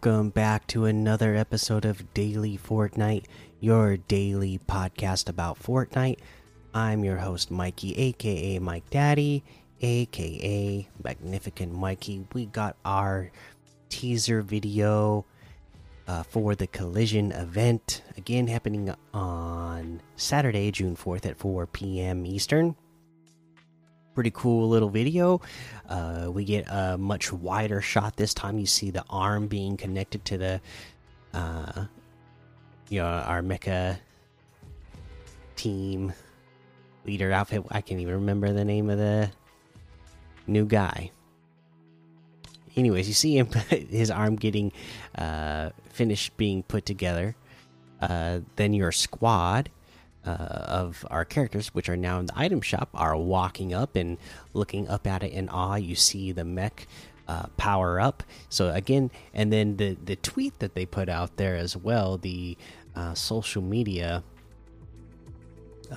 Welcome back to another episode of Daily Fortnite, your daily podcast about Fortnite. I'm your host, Mikey, aka Mike Daddy, aka Magnificent Mikey. We got our teaser video uh, for the Collision event, again happening on Saturday, June 4th at 4 p.m. Eastern pretty cool little video. Uh, we get a much wider shot this time. You see the arm being connected to the, uh, you know, our mecha team leader outfit. I can't even remember the name of the new guy. Anyways, you see him, his arm getting uh, finished being put together. Uh, then your squad uh, of our characters, which are now in the item shop, are walking up and looking up at it in awe. You see the mech uh, power up. So again, and then the the tweet that they put out there as well, the uh, social media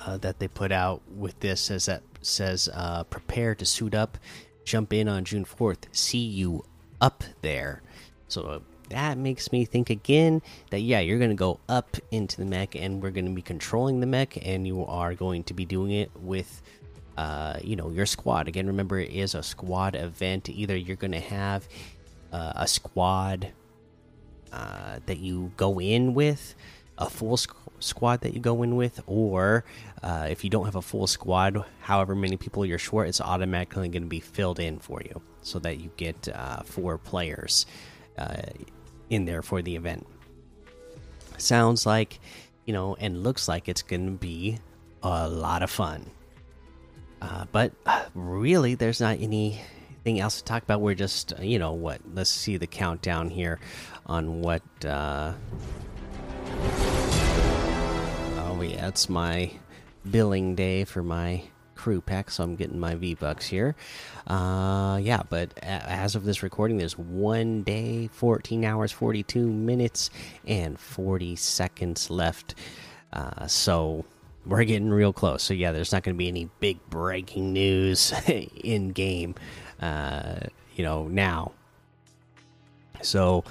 uh, that they put out with this says that says uh, prepare to suit up, jump in on June fourth. See you up there. So that makes me think again that yeah you're going to go up into the mech and we're going to be controlling the mech and you are going to be doing it with uh, you know your squad. Again remember it is a squad event. Either you're going to have uh, a squad uh, that you go in with a full squ squad that you go in with or uh, if you don't have a full squad however many people you're short it's automatically going to be filled in for you so that you get uh, four players in there for the event. Sounds like, you know, and looks like it's going to be a lot of fun. Uh, but really, there's not anything else to talk about. We're just, you know, what? Let's see the countdown here on what. Uh... Oh, yeah, it's my billing day for my crew pack, so I'm getting my V bucks here. Uh, yeah, but as of this recording, there's one day, 14 hours, 42 minutes, and 40 seconds left. Uh, so we're getting real close. So yeah, there's not going to be any big breaking news in game, uh, you know, now. So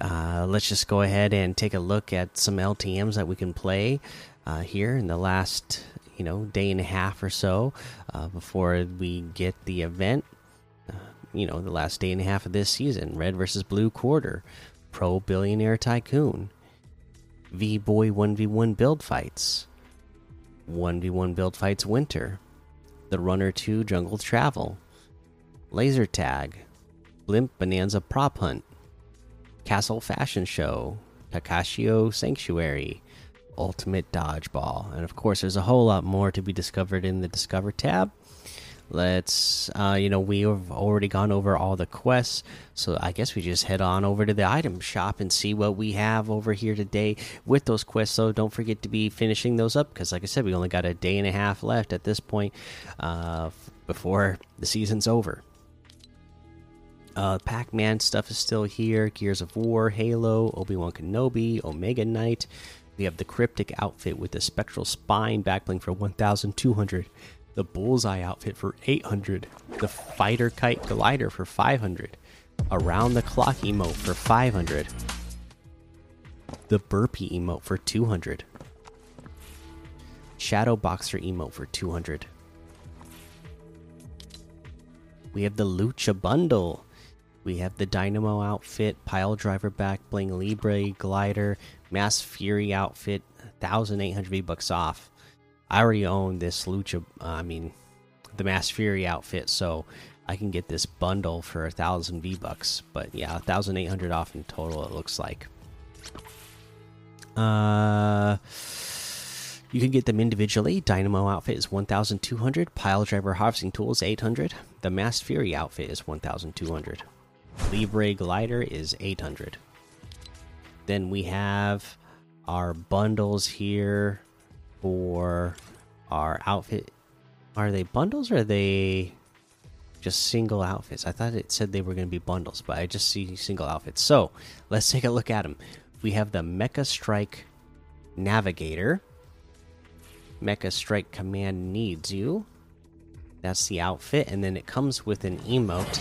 uh, let's just go ahead and take a look at some LTM's that we can play uh, here in the last you know day and a half or so uh, before we get the event. Uh, you know, the last day and a half of this season: Red versus Blue quarter, Pro Billionaire Tycoon, V Boy one v one build fights, one v one build fights winter, the Runner two Jungle Travel, Laser Tag, Blimp Bonanza Prop Hunt, Castle Fashion Show, Takashio Sanctuary. Ultimate Dodgeball. And of course, there's a whole lot more to be discovered in the Discover tab. Let's, uh, you know, we have already gone over all the quests, so I guess we just head on over to the item shop and see what we have over here today with those quests. So don't forget to be finishing those up because, like I said, we only got a day and a half left at this point uh, before the season's over. Uh, Pac Man stuff is still here Gears of War, Halo, Obi Wan Kenobi, Omega Knight. We have the Cryptic outfit with the Spectral Spine backbling for 1,200. The Bullseye outfit for 800. The Fighter Kite Glider for 500. Around the Clock emote for 500. The Burpee emote for 200. Shadow Boxer emote for 200. We have the Lucha Bundle. We have the Dynamo outfit, Pile Driver back bling, Libre glider, Masked Fury outfit, thousand eight hundred V bucks off. I already own this Lucha. I mean, the Masked Fury outfit, so I can get this bundle for a thousand V bucks. But yeah, thousand eight hundred off in total. It looks like. Uh. You can get them individually. Dynamo outfit is 1,200. Pile driver harvesting tools 800. The Masked Fury outfit is 1,200. Libre glider is 800. Then we have our bundles here for our outfit. Are they bundles or are they just single outfits? I thought it said they were going to be bundles, but I just see single outfits. So let's take a look at them. We have the Mecha Strike Navigator. Mecha Strike Command needs you. That's the outfit, and then it comes with an emote,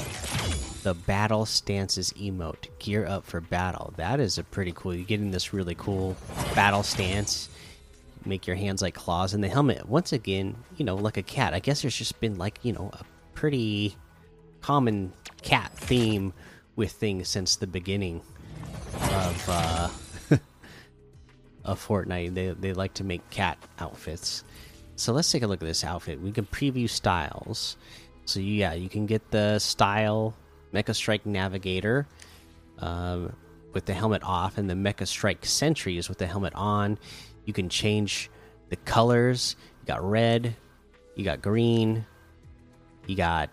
the battle stances emote. Gear up for battle. That is a pretty cool. You're getting this really cool battle stance. Make your hands like claws, and the helmet once again, you know, like a cat. I guess there's just been like you know a pretty common cat theme with things since the beginning of uh, of Fortnite. They they like to make cat outfits. So let's take a look at this outfit. We can preview styles. So yeah, you can get the style Mecha Strike Navigator um, with the helmet off, and the Mecha Strike Sentries with the helmet on. You can change the colors. You got red, you got green, you got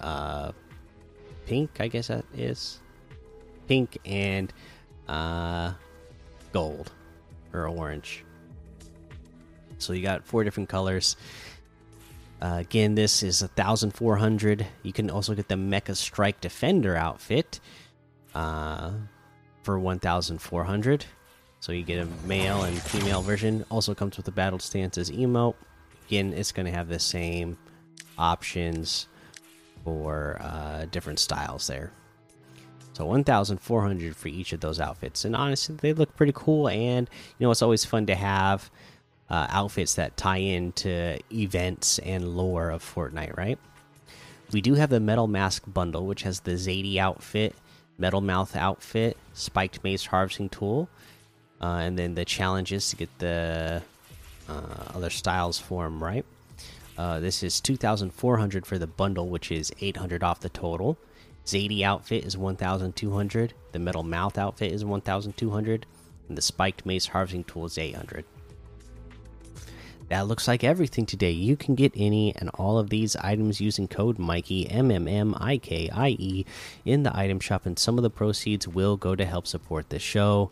uh, pink. I guess that is pink and uh, gold or orange. So you got four different colors. Uh, again, this is a thousand four hundred. You can also get the Mecha Strike Defender outfit uh, for one thousand four hundred. So you get a male and female version. Also comes with the Battle Stances emote. Again, it's going to have the same options for uh, different styles there. So 1,400 for each of those outfits, and honestly, they look pretty cool. And you know, it's always fun to have uh, outfits that tie into events and lore of Fortnite, right? We do have the Metal Mask bundle, which has the Zadie outfit, Metal Mouth outfit, Spiked Mace harvesting tool, uh, and then the challenges to get the uh, other styles for them, right? Uh, this is 2,400 for the bundle, which is 800 off the total. Zadie outfit is 1,200. The Metal Mouth outfit is 1,200. And the Spiked Mace harvesting tool is 800 that looks like everything today. You can get any and all of these items using code Mikey M M M I K I E in the item shop, and some of the proceeds will go to help support the show.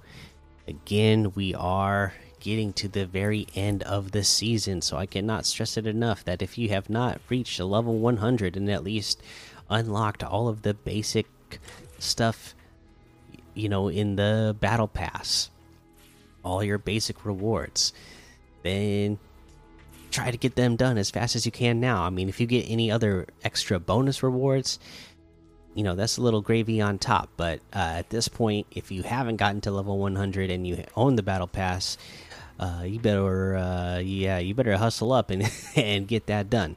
Again, we are getting to the very end of the season, so I cannot stress it enough that if you have not reached a level 100 and at least unlocked all of the basic stuff, you know, in the battle pass, all your basic rewards, then try to get them done as fast as you can now. I mean, if you get any other extra bonus rewards, you know, that's a little gravy on top. But uh, at this point, if you haven't gotten to level 100 and you own the battle pass, uh, you better, uh, yeah, you better hustle up and and get that done.